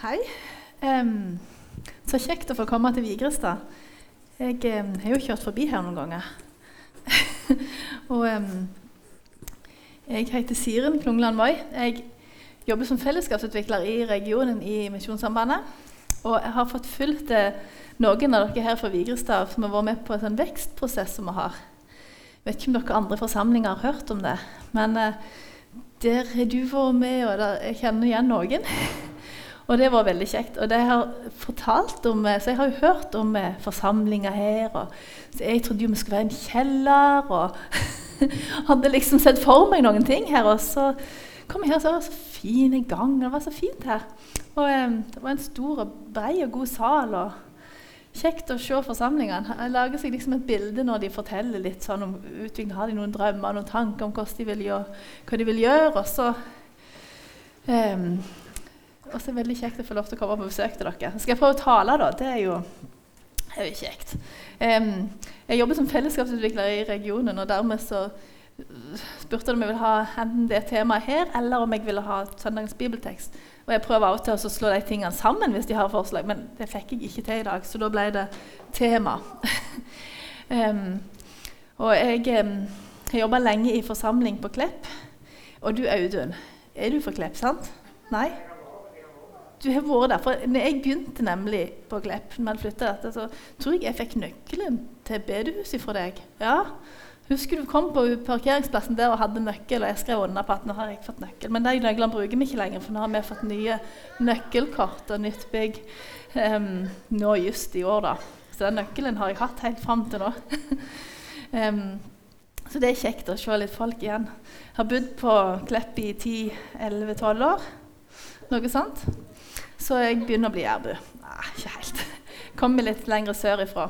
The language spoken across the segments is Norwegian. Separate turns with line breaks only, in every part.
Hei. Um, så kjekt å få komme til Vigrestad. Jeg um, har jo kjørt forbi her noen ganger. og um, jeg heter Siren Klungland Moi. Jeg jobber som fellesskapsutvikler i regionen i Misjonssambandet. Og jeg har fått fulgt eh, noen av dere her fra Vigrestad som har vært med på en sånn vekstprosess som vi har. Jeg vet ikke om dere andre forsamlinger har hørt om det, men uh, der har du vært med, og der, jeg kjenner igjen noen. Og det var veldig kjekt. Og det jeg har fortalt om, eh, så jeg har jo hørt om eh, forsamlinger her. Og, så jeg trodde jo vi skulle være i en kjeller. Og hadde liksom sett for meg noen ting her. Og så kom jeg her, så var det så fin gang. Det var så fint her. Og eh, det var en stor og brei og god sal. og Kjekt å se forsamlingene. Jeg lager seg liksom et bilde når de forteller litt sånn om utvikling. Har de noen drømmer noen tanker om hvordan de vil gjøre, hva de vil gjøre? Og så um, og så er det veldig kjekt å få lov til å komme på besøk til dere. Skal jeg prøve å tale, da? Det er jo, det er jo kjekt. Um, jeg jobber som fellesskapsutvikler i regionen, og dermed så spurte om jeg ville ha enten det temaet her, eller om jeg ville ha søndagens bibeltekst. Og jeg prøver av og til å slå de tingene sammen hvis de har forslag, men det fikk jeg ikke til i dag, så da ble det tema. um, og jeg um, har jobba lenge i forsamling på Klepp. Og du Audun, er du fra Klepp, sant? Nei? Du har vært der. For når jeg begynte nemlig på Klepp, når jeg dette, så tror jeg jeg fikk nøkkelen til bedehuset fra deg. Ja, Husker du kom på parkeringsplassen der og hadde nøkkel, og jeg skrev under på at nå har jeg fått nøkkel. Men de nøklene bruker vi ikke lenger, for nå har vi fått nye nøkkelkort og nytt bygg um, nå just i år. da. Så den nøkkelen har jeg hatt helt fram til nå. um, så det er kjekt å se litt folk igjen. Jeg har bodd på Klepp i 10-11-12 år, noe sånt. Så jeg begynner å bli jærbu. Nei, ikke helt. Kommer litt lenger sør ifra,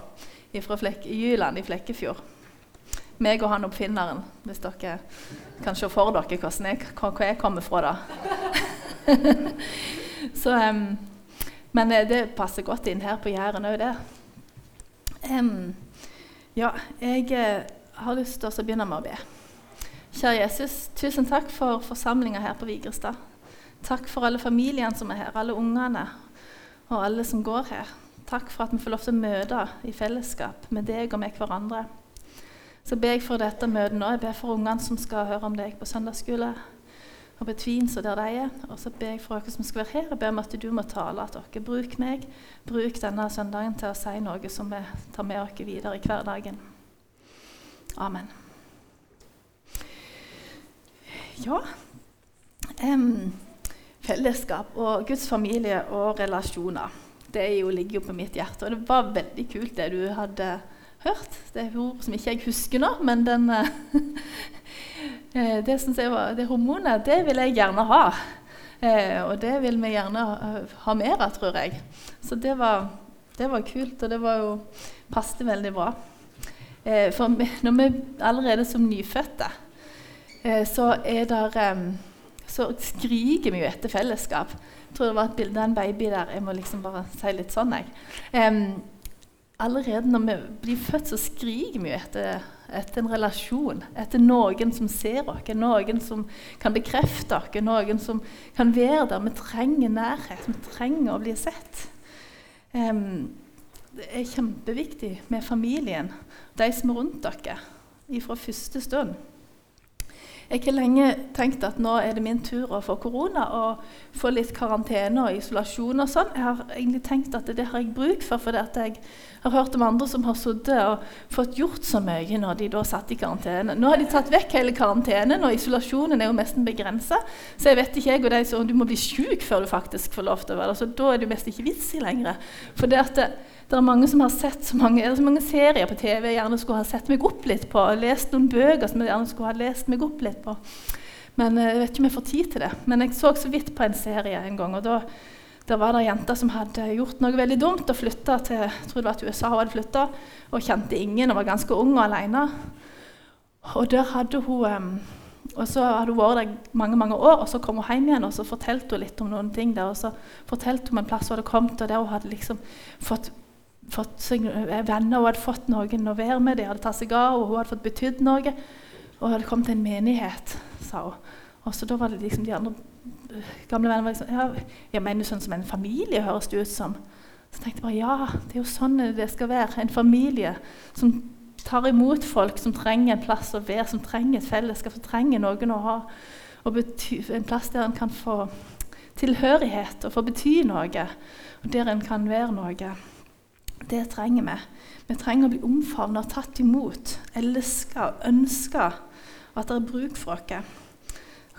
ifra Flek Jyland i Flekkefjord meg og han oppfinneren, hvis dere kan se for dere jeg, hvor jeg kommer fra. da. Så, um, men eh, det passer godt inn her på Jæren òg, det. Um, ja, jeg uh, har lyst til å begynne med å be. Kjære Jesus, tusen takk for forsamlinga her på Vigrestad. Takk for alle familiene som er her, alle ungene og alle som går her. Takk for at vi får lov til å møte i fellesskap med deg og med hverandre. Så ber jeg for dette møtet nå. Jeg ber for ungene som skal høre om deg på søndagsskole. Og på Tvins og der de er. Og så ber jeg for dere som skal være her. Jeg ber om at du må tale. At dere bruk meg. Bruk denne søndagen til å si noe som vi tar med oss videre i hverdagen. Amen. Ja um, Fellesskap og Guds familie og relasjoner. Det jo, ligger jo på mitt hjerte. Og det var veldig kult det du hadde hørt. Det er ord som ikke jeg husker nå, men den, eh, eh, det, var, det, hormonet det vil jeg gjerne ha. Eh, og det vil vi gjerne ha mer av, tror jeg. Så det var, det var, kult, og det var jo, passet veldig bra. for når vi allerede som nyfødte, så er der så skriker vi jo etter fellesskap. Jeg tror det var et bilde av en baby der. Jeg må liksom bare si litt sånn, jeg. Um, allerede når vi blir født, så skriker vi etter, etter, en relasjon. Etter noen som ser oss, noen som kan bekrefte oss, noen som kan være der. Vi trenger nærhet, vi trenger å bli sett. Um, det er kjempeviktig med familien, de som er rundt dere, fra første stund. Jeg har lenge tenkt at nå er det min tur å få korona og få litt karantene og isolasjon. og sånn. Jeg har egentlig tenkt at det har jeg bruk for, for jeg har hørt om andre som har sittet og fått gjort så mye når de da satt i karantene. Nå har de tatt vekk hele karantenen, og isolasjonen er jo nesten begrensa. Så jeg vet ikke jeg og de som du må bli sjuk før du faktisk får lov til å være der. Så da er det jo mest ikke vits i lenger. For det at det, er mange som har sett så mange, så mange, serier på TV jeg gjerne skulle ha sett meg opp litt på. Lest noen bøker som jeg gjerne skulle ha lest meg opp litt på. Men eh, jeg vet ikke om jeg får tid til det. Men jeg så så vidt på en serie en gang. og da, da var det jenter som hadde gjort noe veldig dumt og flytta til jeg tror det var til USA. hadde flytta Og kjente ingen og var ganske ung og alene. Og der hadde hun... Um, og så hadde hun vært der mange mange år, og så kom hun hjem igjen og så fortalte hun litt om noen ting der. Og så fortalte hun om en plass hun hadde kommet, og der hun hadde liksom fått fått seg eh, venner, hun hadde fått noen å være med, de hadde tatt seg av og hun hadde fått betydd noe. Og hadde kommet til en menighet, sa hun. Og så Da var det liksom de andre gamle venner var liksom ja, Jeg mener sånn som en familie høres det ut som. Så tenkte jeg bare ja, det er jo sånn det skal være. En familie som tar imot folk som trenger en plass å være, som trenger et fellesskap, som trenger noen å ha. Og en plass der en kan få tilhørighet og få bety noe. Og der en kan være noe. Det trenger vi. Vi trenger å bli omfavnet og tatt imot, elska og ønska. At det er bruk for oss.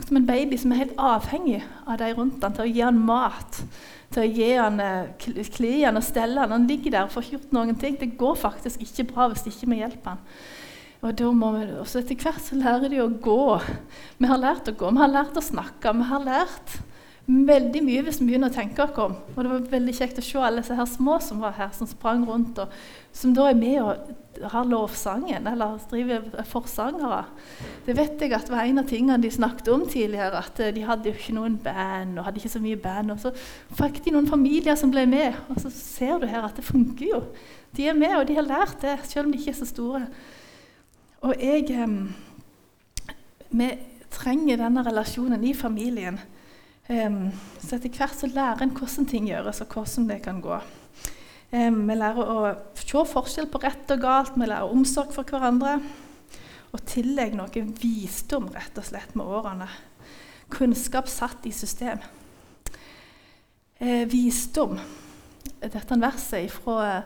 Som en baby som er helt avhengig av de rundt han til å gi han mat, til å gi han, eh, kle og stelle han. Han ligger der og får ikke gjort noen ting. Det går faktisk ikke bra hvis ikke vi hjelper han. Og da må vi, også Etter hvert så lærer de å gå. Vi har lært å gå, vi har lært å snakke. Vi har lært veldig mye hvis vi begynner å tenke oss om. Og det var veldig kjekt å se alle disse her små som var her, som sprang rundt, og som da er med og har lovsangen, eller driver forsangere. Det vet jeg at var en av tingene de snakket om tidligere, at eh, de hadde jo ikke noen band, og hadde ikke så mye band. Og så fikk de noen familier som ble med, og så ser du her at det funker jo. De er med, og de har lært det, selv om de ikke er så store. Og jeg Vi trenger denne relasjonen i familien. Um, så etter hvert så lærer en hvordan ting gjøres, og hvordan det kan gå. Um, vi lærer å se forskjell på rett og galt, vi lærer omsorg for hverandre. Og tillegg noe visdom rett og slett med årene. Kunnskap satt i system. Eh, visdom Dette verset fra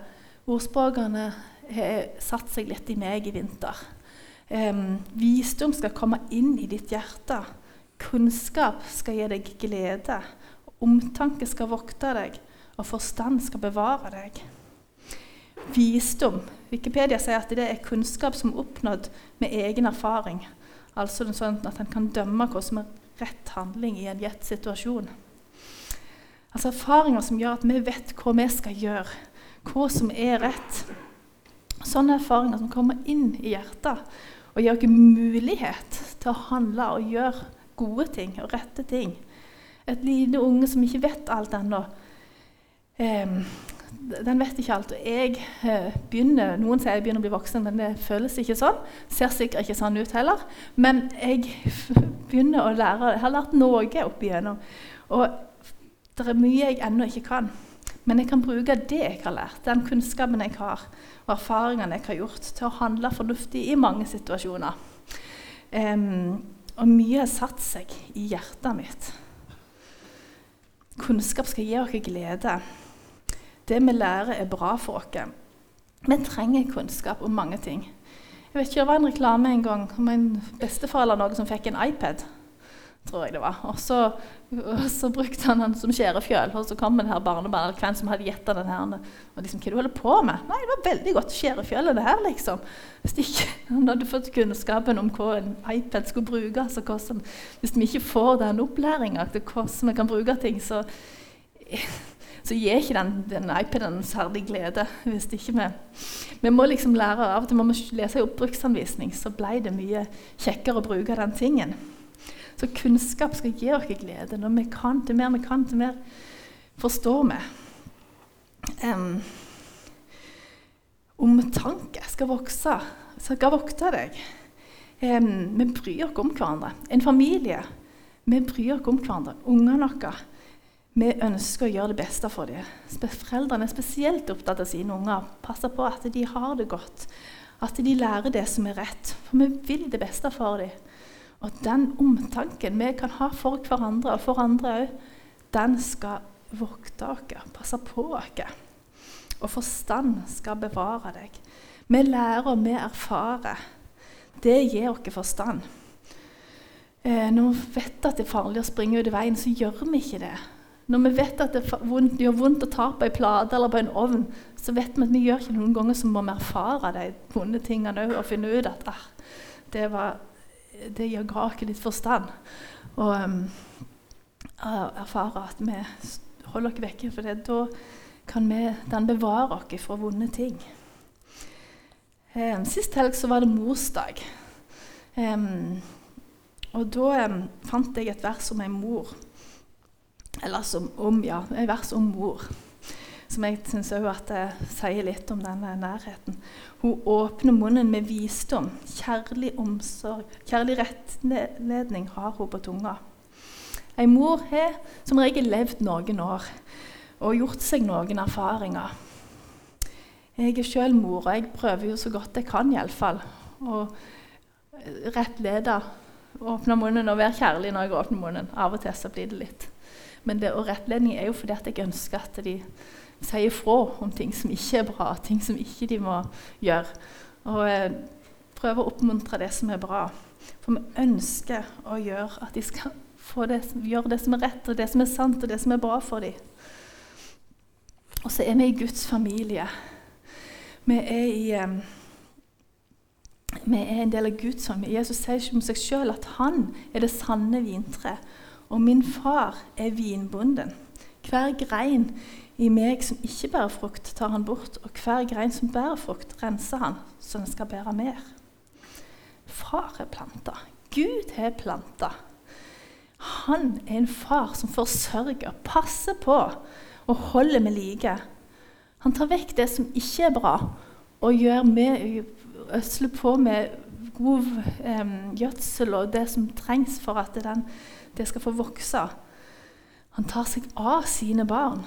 ordspråkene har satt seg litt i meg i vinter. Eh, visdom skal komme inn i ditt hjerte. Kunnskap skal gi deg glede. Omtanke skal vokte deg, og forstand skal bevare deg. Visdom Wikipedia sier at det er kunnskap som er oppnådd med egen erfaring. Altså sånn at en kan dømme hva som er rett handling i en gitt situasjon. Altså Erfaringer som gjør at vi vet hva vi skal gjøre, hva som er rett. Sånne erfaringer som kommer inn i hjertet og gir oss mulighet til å handle og gjøre gode ting og rette ting. Et lite unge som ikke vet alt ennå. Den vet ikke alt. Og jeg eh, begynner, Noen sier jeg begynner å bli voksen, men det føles ikke sånn. Ser sikkert ikke sånn ut heller. Men jeg begynner å lære. Jeg har lært noe opp igjennom. Og det er mye jeg ennå ikke kan. Men jeg kan bruke det jeg har lært, den kunnskapen jeg har, og erfaringene jeg har gjort, til å handle fornuftig i mange situasjoner. Um, og mye har satt seg i hjertet mitt. Kunnskap skal gi oss glede. Det vi lærer, er bra for oss. Vi trenger kunnskap om mange ting. Jeg vet ikke, Det var en reklame en gang om en bestefar eller noe som fikk en iPad tror jeg det var. Og så, og så brukte han den som skjærefjøl. Og så kom det her barnebarnet hvem som hadde gjetta den her. Og liksom, hva du holder på med? Nei, det var veldig godt skjærefjøl, det her, liksom. Hvis ikke han hadde fått kunnskapen om hva en iPad skulle brukes, og hvordan, hvis vi ikke får den opplæringa til hvordan vi kan bruke ting, så, så gir ikke den, den iPaden særlig glede. hvis ikke Vi vi må liksom lære, Av og til må vi lese en oppbruksanvisning, så ble det mye kjekkere å bruke den tingen. Så kunnskap skal gi oss glede. Når vi kan, til mer vi kan, til mer forstår vi. Um, omtanke skal vokse, skal vokte deg. Um, vi bryr oss om hverandre. En familie. Vi bryr oss om hverandre. Ungene våre. Vi ønsker å gjøre det beste for dem. Foreldrene er spesielt opptatt av sine unger. Passer på at de har det godt. At de lærer det som er rett. For vi vil det beste for dem. Og den omtanken vi kan ha for hverandre og for andre òg, den skal vokte oss, passe på oss. Og forstand skal bevare deg. Vi lærer og vi erfarer. Det gir oss forstand. Eh, når vi vet at det er farlig å springe ut i veien, så gjør vi ikke det. Når vi vet at det gjør vondt å ta på ei plate eller på en ovn, så vet vi at vi gjør ikke noen ganger så må vi erfare de vonde tingene òg og finne ut at ah, det var det gir graket litt forstand. Og um, erfare at vi holder oss vekke, for det, da kan vi, den bevare oss fra vonde ting. Um, sist helg så var det morsdag. Um, og da um, fant jeg et vers om ei mor. Eller som om, ja, et vers om mor som jeg syns sier litt om denne nærheten. Hun åpner munnen med visdom. Kjærlig omsorg, kjærlig rettledning har hun på tunga. Ei mor har som regel levd noen år og gjort seg noen erfaringer. Jeg er sjøl mor, og jeg prøver jo så godt jeg kan iallfall å rettlede, åpne munnen og være kjærlig når jeg åpner munnen. Av og til så blir det litt. Men det, og rettledning er jo fordi at jeg ønsker at de sier fra om ting som ikke er bra, ting som ikke de må gjøre. Og eh, prøve å oppmuntre det som er bra. For vi ønsker å gjøre at de skal det, gjøre det som er rett, og det som er sant, og det som er bra for dem. Og så er vi i Guds familie. Vi er, i, eh, vi er en del av Guds familie. Jesus sier ikke om seg sjøl at han er det sanne vintreet. og min far er vinbonden. Hver grein i meg som ikke bærer frukt, tar han bort, og hver grein som bærer frukt, renser han, så den skal bære mer. Far er planta. Gud er planta. Han er en far som forsørger, passer på og holder med like. Han tar vekk det som ikke er bra, og gjør med, øsler på med god eh, gjødsel og det som trengs for at den, det skal få vokse. Han tar seg av sine barn.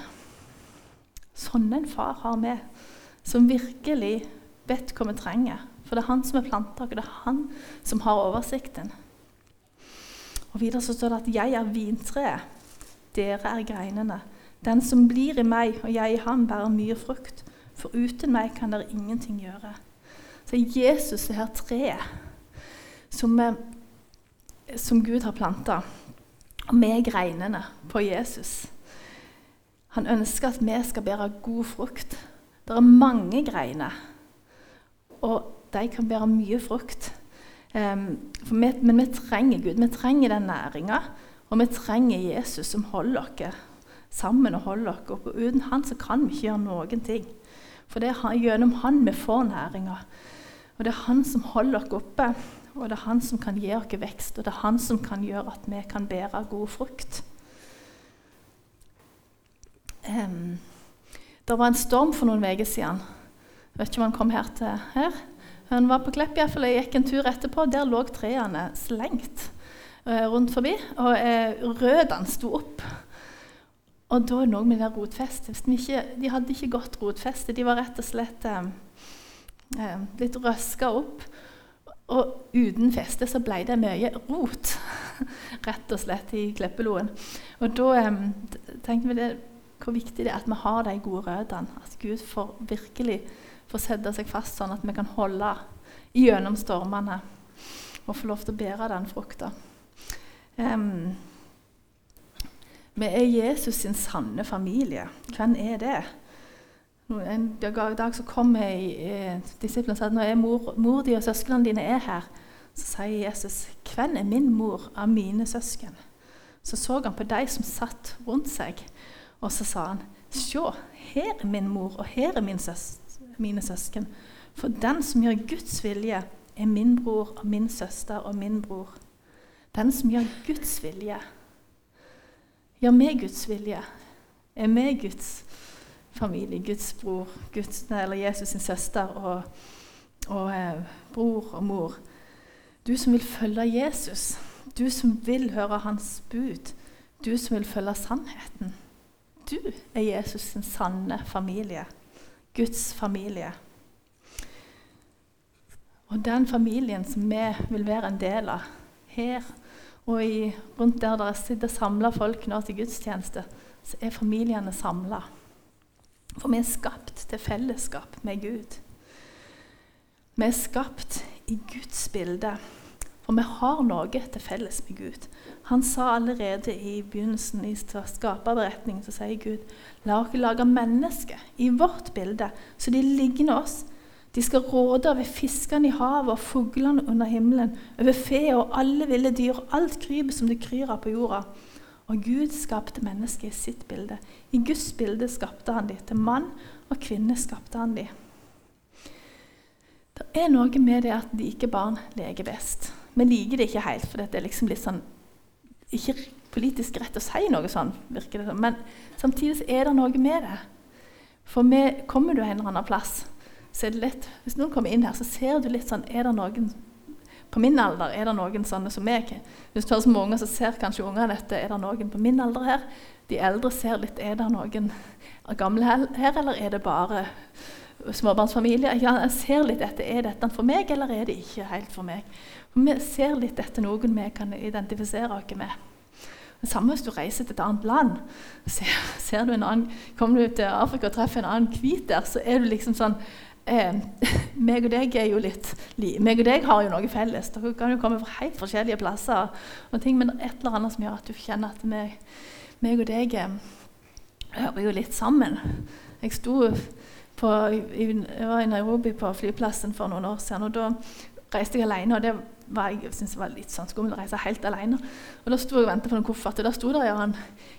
Sånn en far har vi, som virkelig vet hva vi trenger. For det er han som er planta, og det er han som har oversikten. Og Videre så står det at 'jeg er vintreet, dere er greinene'. Den som blir i meg, og jeg i ham, bærer mye frukt. For uten meg kan dere ingenting gjøre. Så Jesus er her treet som, som Gud har planta. Og vi er greinene på Jesus. Han ønsker at vi skal bære god frukt. Det er mange greiner, og de kan bære mye frukt. Um, vi, men vi trenger Gud. Vi trenger den næringa, og vi trenger Jesus som holder oss sammen og holder oss oppe. Uten han så kan vi ikke gjøre noen ting. For det er gjennom han vi får næringa. Og det er han som holder oss oppe, og det er han som kan gi oss vekst. Og det er han som kan gjøre at vi kan bære god frukt. Um, det var en storm for noen uker siden. Jeg vet ikke om han kom her til her. Han var på Klepp, iallfall. Jeg gikk en tur etterpå. Der lå trærne slengt uh, rundt forbi. Og uh, rødene sto opp. Og da noe med det rotfestet. De, de hadde ikke godt rotfeste. De var rett og slett um, litt røska opp. Og uten feste så ble det mye rot, rett og slett, i Kleppeloen. Og da um, tenkte vi det hvor viktig det er at vi har de gode røttene. At Gud får virkelig får sette seg fast sånn at vi kan holde gjennom stormene og få lov til å bære den frukta. Um, vi er Jesus sin sanne familie. Hvem er det? En dag så kom disiplene og sa at når mor, mor di og søsknene dine er her, så sier Jesus, 'Hvem er min mor av mine søsken?' Så så han på de som satt rundt seg, og så sa han, 'Se, her er min mor, og her er min søs mine søsken.' 'For den som gjør Guds vilje, er min bror og min søster og min bror.' Den som gjør Guds vilje, gjør meg Guds vilje, er meg Guds familie, Guds bror, Guds, eller Jesus sin søster og, og eh, bror og mor. Du som vil følge Jesus, du som vil høre hans bud, du som vil følge sannheten. Du er Jesus sin sanne familie. Guds familie. Og den familien som vi vil være en del av her og i, rundt der dere sitter samla folk nå til gudstjeneste, så er familiene samla. For vi er skapt til fellesskap med Gud. Vi er skapt i Guds bilde. For vi har noe til felles med Gud. Han sa allerede i begynnelsen i skaperberetningen så sier Gud la oss lage mennesker i vårt bilde, så de ligner oss. De skal råde over fiskene i havet og fuglene under himmelen, over fe og alle ville dyr og alt krypet som det kryr av på jorda. Og Gud skapte mennesket i sitt bilde. I Guds bilde skapte han dem. Til mann og kvinne skapte han dem. Det er noe med det at like barn leker best. Vi liker det ikke helt, for det er liksom litt sånn Ikke politisk rett å si noe sånn, virker det som. Men samtidig er det noe med det. For med, kommer du en eller annen plass, så er det lett Hvis noen kommer inn her, så ser du litt sånn Er det noen på min alder? Er det noen sånne som meg? Hvis du har så unger, så ser kanskje ungene dette. Er det noen på min alder her? De eldre ser litt Er det noen gamle her, eller er det bare småbarnsfamilie? Jeg ser litt etter er dette for meg, eller er det ikke helt for meg. Vi ser litt etter noen vi kan identifisere oss med. Det samme hvis du reiser til et annet land. Ser, ser du en annen, Kommer du til Afrika og treffer en annen hvit der, så er du liksom sånn eh, meg og deg er jo litt meg og deg har jo noe felles. Dere kan jo komme fra helt forskjellige plasser, og ting, men et eller annet som gjør at du kjenner at meg, meg og deg eh, hører jo litt sammen. Jeg sto på, jeg var i Nairobi på flyplassen for noen år siden. og Da reiste jeg alene. og det var, Jeg syntes det var litt sånn skummelt å reise helt alene. Og Da sto jeg og ventet på en koffert, og der sto det en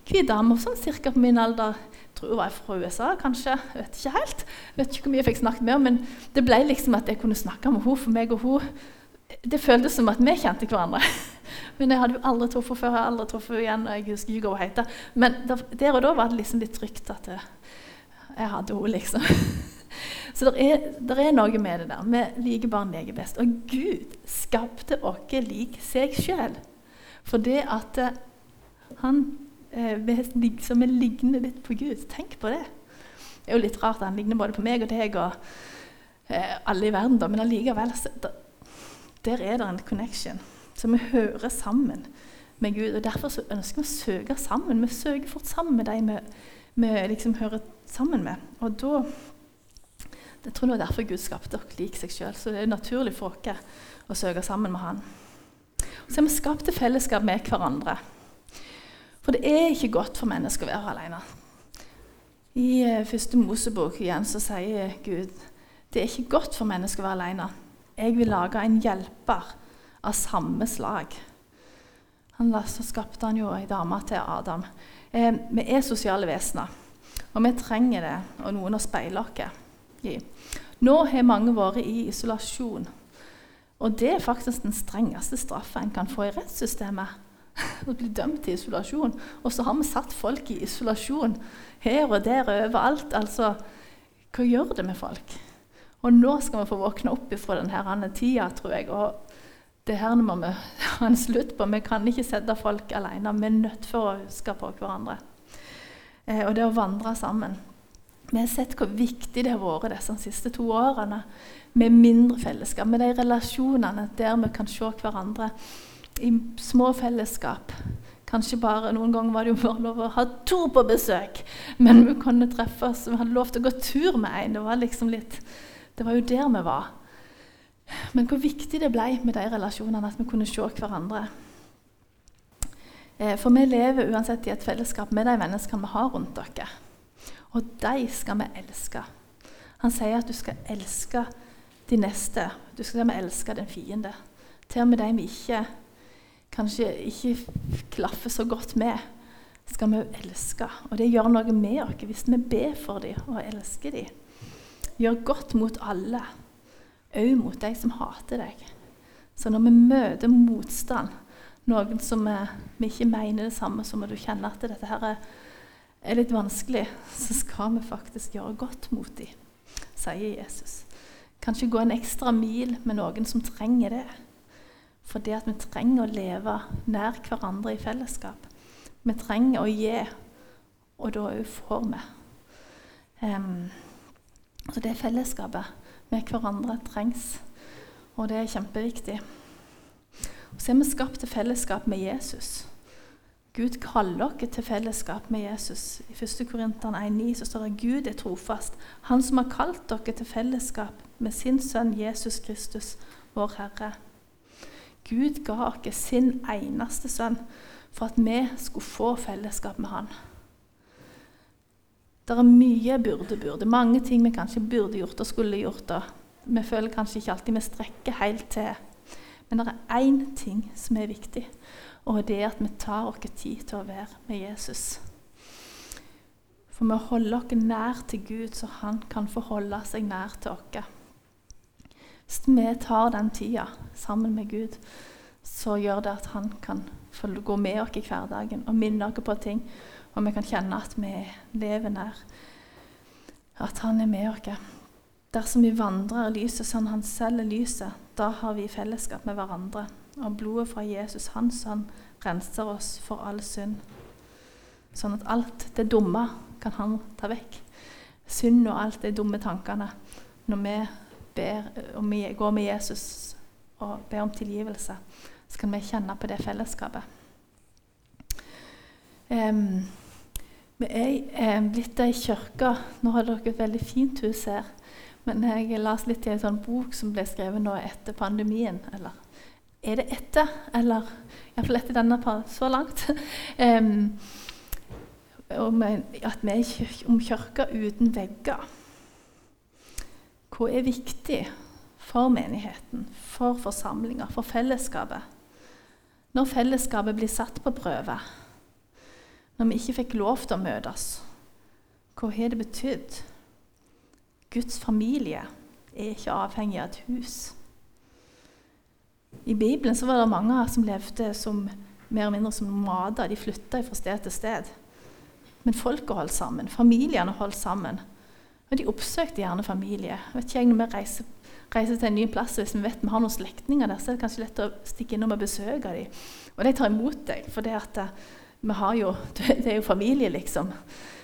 hvit dame sånn cirka på min alder. Jeg tror hun var fra USA, kanskje. Vet ikke helt. Vet ikke hvor mye jeg fikk snakket med henne, men det ble liksom at jeg kunne snakke med henne for meg og hun. Det føltes som at vi kjente hverandre. Men jeg hadde jo aldri truffet henne før. jeg hadde aldri truffet henne igjen, og jeg husker ikke hva hun heter. Men der, og da var det liksom litt trygt at jeg hadde henne, liksom. Så det er, er, noe med det der. Vi liker barn leker best. Og Gud skapte oss lik seg sjøl. For det at eh, han liksom som vi ligner litt på Gud. Tenk på det. Det er jo litt rart. Han ligner både på meg og deg og eh, alle i verden, da, men allikevel der, er det en connection. Så vi hører sammen med Gud. og Derfor ønsker vi å søke sammen. Vi søker fort sammen med de vi, vi liksom hører sammen med. Og da jeg tror det er derfor Gud skapte oss lik seg sjøl. Så det er naturlig for oss å søke sammen med Han. Og Så er vi skapt til fellesskap med hverandre. For det er ikke godt for mennesker å være alene. I uh, første Mosebok igjen så sier Gud det er ikke godt for mennesker å være alene. Jeg vil lage en hjelper av samme slag. Han, skapte han jo ei dame til Adam. Eh, vi er sosiale vesener, og vi trenger det, og noen å speile oss i. Nå har mange vært i isolasjon. Og det er faktisk den strengeste straffa en kan få i rettssystemet. Å bli dømt til isolasjon. Og så har vi satt folk i isolasjon her og der og overalt. Altså, hva gjør det med folk? Og nå skal vi få våkne opp fra denne tida, tror jeg. Og det her må vi ha en slutt på. Vi kan ikke sette folk alene. Vi er nødt til å huske på hverandre. Eh, og det å vandre sammen. Vi har sett hvor viktig det har vært disse siste to årene med mindre fellesskap, med de relasjonene der vi kan se hverandre i små fellesskap. Kanskje bare, Noen ganger var det jo bare lov å ha to på besøk, men vi kunne treffes. Vi hadde lov til å gå tur med en. Det liksom det var jo der vi var. Men hvor viktig det ble med de relasjonene, at vi kunne se hverandre. Eh, for vi lever uansett i et fellesskap med de menneskene vi har rundt dere. Og de skal vi elske. Han sier at du skal elske de neste. Du skal til elske den fiende. Til og med de vi ikke, kanskje ikke klaffer så godt med, skal vi elske. Og det gjør noe med oss hvis vi ber for dem og elsker dem. Gjør godt mot alle, òg mot de som hater deg. Så når vi møter motstand, noen som vi, vi ikke mener det samme, som, og du kjenner at dette her er er litt vanskelig, så skal vi faktisk gjøre godt mot dem, sier Jesus. Kanskje gå en ekstra mil med noen som trenger det. For det at vi trenger å leve nær hverandre i fellesskap. Vi trenger å gi, og da òg får vi. Um, så det fellesskapet med hverandre trengs, og det er kjempeviktig. Og så er vi skapt til fellesskap med Jesus. Gud kaller dere til fellesskap med Jesus. I 1. Korinterne 1,9 så står det Gud er trofast, Han som har kalt dere til fellesskap med sin sønn Jesus Kristus, vår Herre. Gud ga oss sin eneste sønn for at vi skulle få fellesskap med Han. Det er mye burde, burde. Mange ting vi kanskje burde gjort og skulle gjort. Og vi føler kanskje ikke alltid vi strekker helt til. Men det er én ting som er viktig, og det er at vi tar oss tid til å være med Jesus. For vi holder oss nær til Gud, så han kan forholde seg nær til oss. Hvis vi tar den tida sammen med Gud, så gjør det at han kan gå med oss i hverdagen og minne oss på ting. Og vi kan kjenne at vi lever nær. At han er med oss. Dersom vi vandrer i lyset sånn han selv er lyset, da har vi fellesskap med hverandre. Og blodet fra Jesus, hans sønn, renser oss for all synd. Sånn at alt det dumme kan han ta vekk. Synd og alt de dumme tankene. Når vi, ber, og vi går med Jesus og ber om tilgivelse, så kan vi kjenne på det fellesskapet. Um, vi er blitt ei kirke. Nå har dere et veldig fint hus her. Men jeg las litt i en sånn bok som ble skrevet nå etter pandemien. Eller er det etter? Eller iallfall etter denne så langt. um, om at vi er om kirka uten vegger. Hva er viktig for menigheten, for forsamlinger, for fellesskapet? Når fellesskapet blir satt på prøve, når vi ikke fikk lov til å møtes, hva har det betydd? Guds familie er ikke avhengig av et hus. I Bibelen så var det mange som levde som, mer eller mindre som nomader. De flytta fra sted til sted. Men folket holdt sammen. Familiene holdt sammen. Og de oppsøkte gjerne familie. Jeg vet ikke, Når vi reiser, reiser, til en ny plass, hvis vi vet vi har noen slektninger der, så er det kanskje lett å stikke innom og besøke dem. Og de tar imot deg, for det, at, eh, jo, det er jo familie, liksom.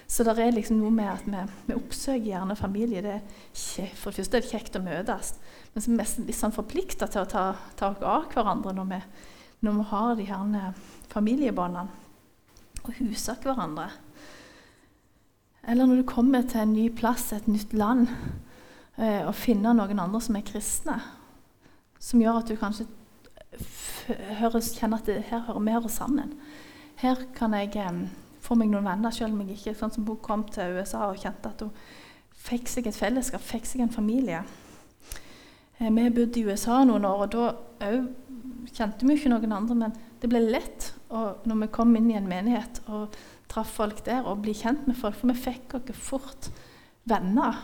Så det er liksom noe med at vi, vi oppsøker gjerne familie. Det er, for det første er det kjekt å møtes, men så er vi nesten litt sånn forplikta til å ta, ta oss av hverandre når vi, når vi har de her familiebåndene og huser hverandre. Eller når du kommer til en ny plass, et nytt land, eh, og finner noen andre som er kristne, som gjør at du kanskje høres, kjenner at det, her hører vi hører sammen. Her kan jeg eh, få meg noen venner, selv om jeg ikke sånn som hun kom til USA og kjente at hun fikk seg et fellesskap, fikk seg en familie. Eh, vi bodde i USA noen år, og da kjente vi ikke noen andre. Men det ble lett og når vi kom inn i en menighet og traff folk der, og bli kjent med folk. For vi fikk oss fort venner.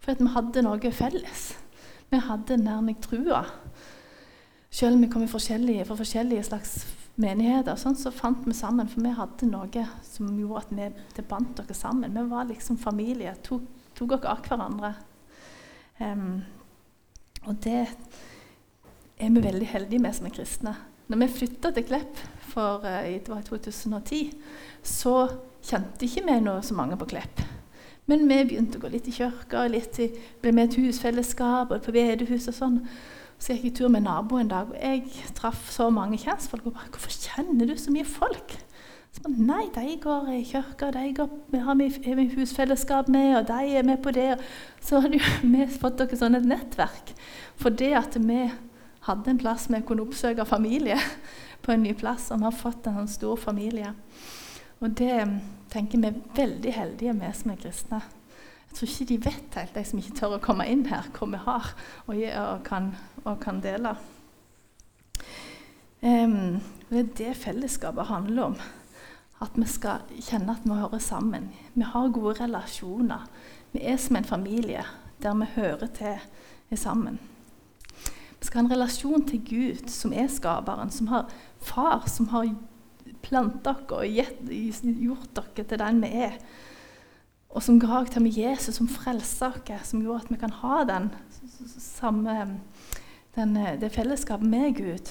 For vi hadde noe felles. Vi hadde nærmest trua. Selv om vi kom forskjellige, fra forskjellige slags menigheter, sånn, så fant vi sammen. For vi hadde noe som gjorde at vi, det bandt oss sammen. Vi var liksom familie. Tok, oss av hverandre. Um, og det er vi veldig heldige med som er kristne. Når vi flytta til Klepp for uh, i 2010, så kjente ikke vi noe så mange på Klepp. Men vi begynte å gå litt i kirka, litt ble med i et husfellesskap og på bedehus og sånn. Så jeg gikk i tur med naboen en dag, og jeg traff så mange kjentfolk. Og bare 'Hvorfor kjenner du så mye folk?' Så bare, Nei, de går i kirka, de går, vi har vi husfellesskap med, og de er med på det. Så hadde vi fått dere sånn et nettverk. For det at vi hadde en plass vi kunne oppsøke familie på en ny plass, og vi har fått en sånn stor familie. Og det tenker vi er veldig heldige, vi som er kristne. Jeg tror ikke de vet helt, de som ikke tør å komme inn her, hva vi har og, og, kan, og kan, dele. Um, det er det fellesskapet handler om. At vi skal kjenne at vi hører sammen. Vi har gode relasjoner. Vi er som en familie der vi hører til sammen. Vi skal ha en relasjon til Gud, som er skaperen, som har far, som har planta dere og gjort dere til den vi er og som ga til med Jesus som frelser oss, som gjorde at vi kan ha den, samme, den, det fellesskapet med Gud.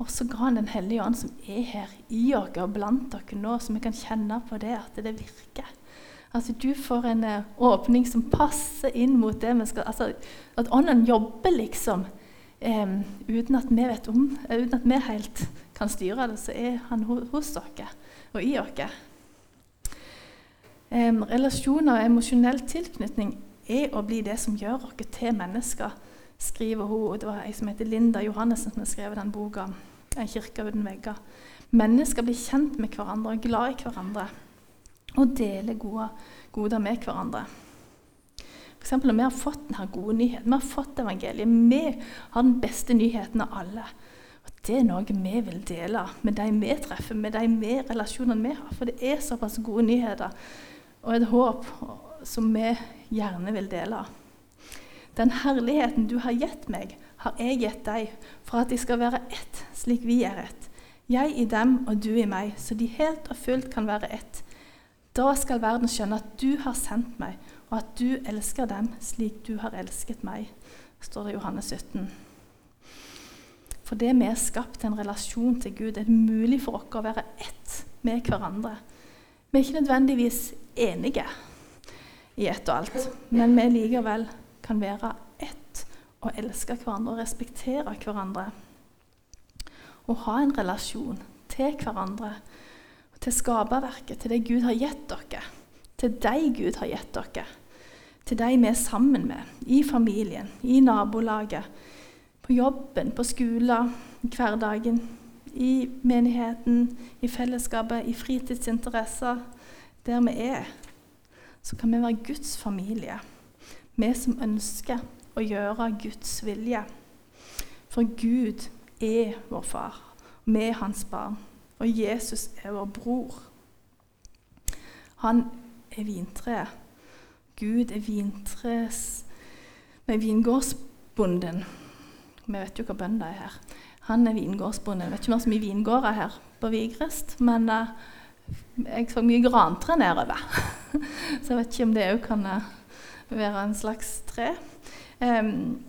Og så ga han Den hellige ånd, som er her i oss og blant dere nå, så vi kan kjenne på det at det virker. Altså Du får en uh, åpning som passer inn mot det vi skal altså At ånden jobber liksom um, uten at vi vet om, uten at vi helt kan styre det, så er han hos dere og i oss. Relasjoner og emosjonell tilknytning er å bli det som gjør oss til mennesker, skriver hun. Og Det var ei som heter Linda Johannessen som har skrevet den boka. 'En kirke uten vegger'. Mennesker blir kjent med hverandre, glad i hverandre og deler gode goder med hverandre. For eksempel, når vi har fått denne gode nyheten, vi har fått evangeliet, vi har den beste nyheten av alle. Og Det er noe vi vil dele med de vi treffer, med de vi, relasjonene vi har. For det er såpass gode nyheter og et håp som vi gjerne vil dele. Den herligheten du har gitt meg, har jeg gitt deg, for at de skal være ett, slik vi er ett. Jeg i dem og du i meg, så de helt og fullt kan være ett. Da skal verden skjønne at du har sendt meg, og at du elsker dem slik du har elsket meg, står det i Johannes 17. Fordi vi er skapt en relasjon til Gud, er det mulig for oss å være ett med hverandre. Vi er ikke nødvendigvis enige i ett og alt, men vi likevel kan være ett og elske hverandre og respektere hverandre. Og ha en relasjon til hverandre til skaperverket, til det Gud har gitt dere, til de Gud har gitt dere, til de vi er sammen med, i familien, i nabolaget, på jobben, på skolen, hverdagen, i menigheten, i fellesskapet, i fritidsinteresser, der vi er. Så kan vi være Guds familie, vi som ønsker å gjøre Guds vilje. For Gud er vår far, vi er hans barn. Og Jesus er vår bror. Han er vintreet. Gud er vintres med vingårdsbonden. Vi vet jo hva bønder er her. Han er vingårdsbonden. Jeg vet ikke om det er så mye vingårder her på Vigrest, men uh, jeg så mye grantre nedover. så jeg vet ikke om det òg kan uh, være en slags tre. Um,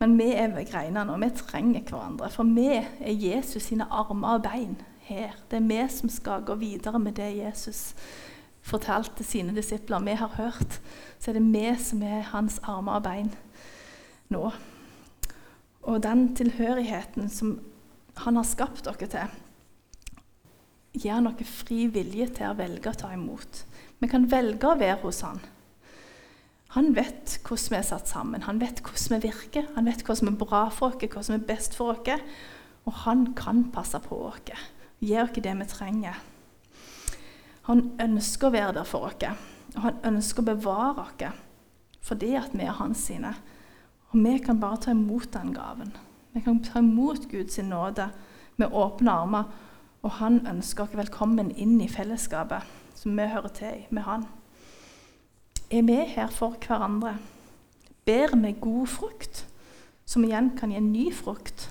men vi er ved greinene, og vi trenger hverandre. For vi er Jesus sine armer og bein her. Det er vi som skal gå videre med det Jesus fortalte sine disipler. Vi har hørt. Så er det vi som er hans armer og bein nå. Og den tilhørigheten som han har skapt dere til, gir dere fri vilje til å velge å ta imot. Vi kan velge å være hos han. Han vet hvordan vi er satt sammen, han vet hvordan vi virker, han vet hva som er bra for oss, hva som er best for oss. Og han kan passe på oss, gi oss det vi trenger. Han ønsker å være der for oss, og han ønsker å bevare oss fordi at vi er hans sine. Og vi kan bare ta imot den gaven. Vi kan ta imot Guds nåde med åpne armer. Og han ønsker oss velkommen inn i fellesskapet som vi hører til med han er vi her for hverandre. Bærer vi god frukt, som igjen kan gi en ny frukt.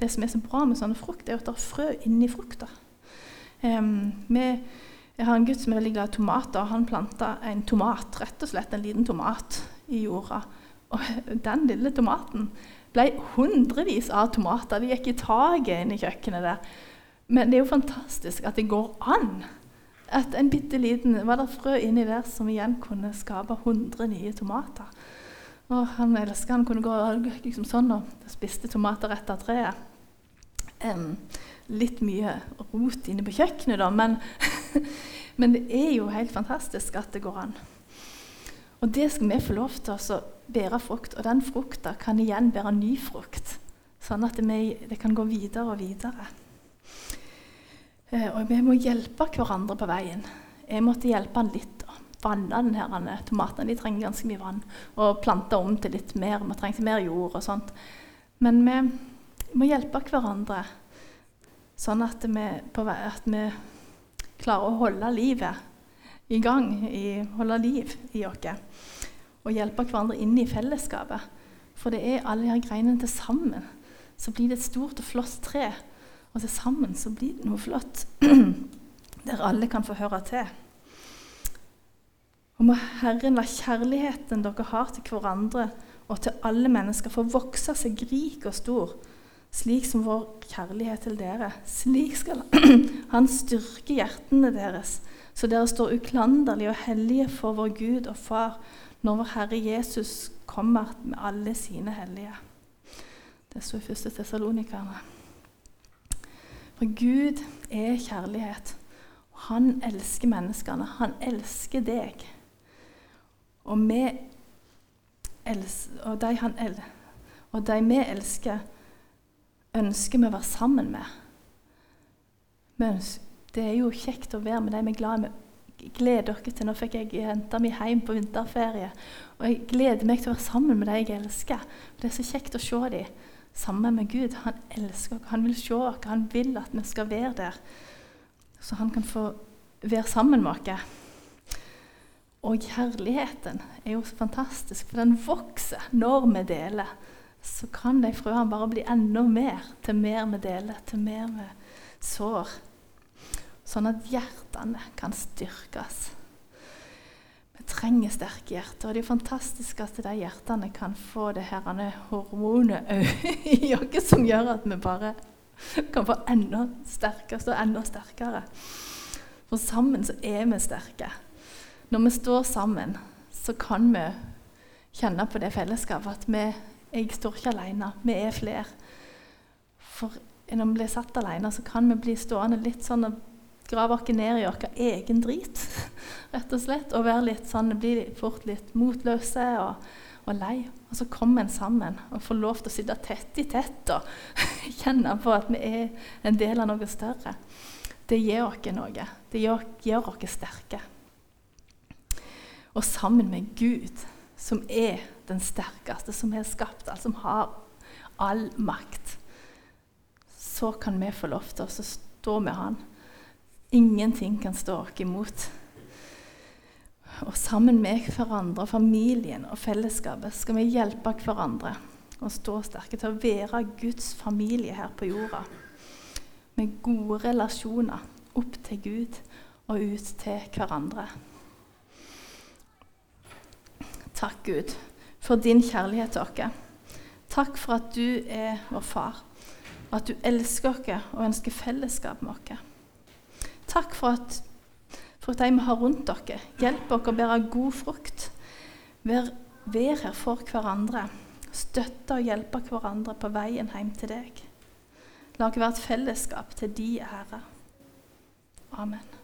Det som er så bra med sånne frukt, er at det er frø inni frukta. Um, jeg har en gutt som er veldig glad i tomater. og Han planta en tomat, rett og slett en liten tomat, i jorda. Og den lille tomaten ble hundrevis av tomater. De gikk i taket inne i kjøkkenet der. Men det er jo fantastisk at det går an at en bitte liten var det frø inni der som igjen kunne skape 100 nye tomater. Og han elska han kunne gå liksom sånn og spiste tomater rett av treet. Um, litt mye rot inne på kjøkkenet, da, men, men, det er jo helt fantastisk at det går an. Og det skal vi få lov til å bære frukt, og den frukta kan igjen bære ny frukt. Sånn at det, det kan gå videre og videre. Eh, og vi må hjelpe hverandre på veien. Jeg måtte hjelpe han litt. Vanne denne tomatene. De trenger ganske mye vann. Og plante om til litt mer. Vi trengte mer jord og sånt. Men vi må hjelpe hverandre sånn at vi, vei, at vi klarer å holde livet i gang. I, holde liv i oss. Og hjelpe hverandre inn i fellesskapet. For det er alle de greinene til sammen. Så blir det et stort og flott tre og til sammen så blir det noe flott der alle kan få høre til. Og må Herren la kjærligheten dere har til hverandre og til alle mennesker, få vokse seg rik og stor, slik som vår kjærlighet til dere. Slik skal Han styrke hjertene deres, så dere står uklanderlige og hellige for vår Gud og Far når vår Herre Jesus kommer med alle sine hellige. Det står i 1. Tessalonikerne. For Gud er kjærlighet. Og han elsker menneskene. Han elsker deg. Og, elsker, og, de, han, og de vi elsker, ønsker vi å være sammen med. Ønsker, det er jo kjekt å være med de vi er glad i. Gleder dere til Nå fikk jeg jenta mi hjem på vinterferie. Og jeg gleder meg til å være sammen med de jeg elsker. For Det er så kjekt å se dem sammen med Gud. Han elsker oss, han vil se oss, han vil at vi skal være der. Så han kan få være sammen med oss. Og kjærligheten er jo så fantastisk, for den vokser når vi deler. Så kan de frøene bare bli enda mer til mer vi deler, til mer vi sår. sånn at hjertene kan styrkes. Trenger sterke hjerter, og det er fantastisk at de hjertene kan få det her hormonet i oss som gjør at vi bare kan få enda sterkere, stå enda sterkere. For sammen så er vi sterke. Når vi står sammen, så kan vi kjenne på det fellesskapet at vi, jeg står ikke alene, vi er flere. For når vi blir satt alene, så kan vi bli stående litt sånn og grave oss ned i vår egen drit, rett og slett. Og være litt sånn, bli fort litt motløse og, og lei. Og så kommer en sammen og får lov til å sitte tett i tett og kjenne på at vi er en del av noe større. Det gir oss noe. Det gjør, oss sterke. Og sammen med Gud, som er den sterkeste, som har skapt alt, som har all makt, så kan vi få lov til å stå med Han. Ingenting kan stå oss imot. Og sammen med hverandre, familien og fellesskapet skal vi hjelpe hverandre og stå sterke til å være Guds familie her på jorda. Med gode relasjoner opp til Gud og ut til hverandre. Takk, Gud, for din kjærlighet til oss. Takk for at du er vår far, og at du elsker oss og ønsker fellesskap med oss. Takk for at for de vi har rundt dere. Hjelp oss å bære god frukt. Vær, vær her for hverandre. Støtte og hjelpe hverandre på veien hjem til deg. La oss være et fellesskap til de ære. Amen.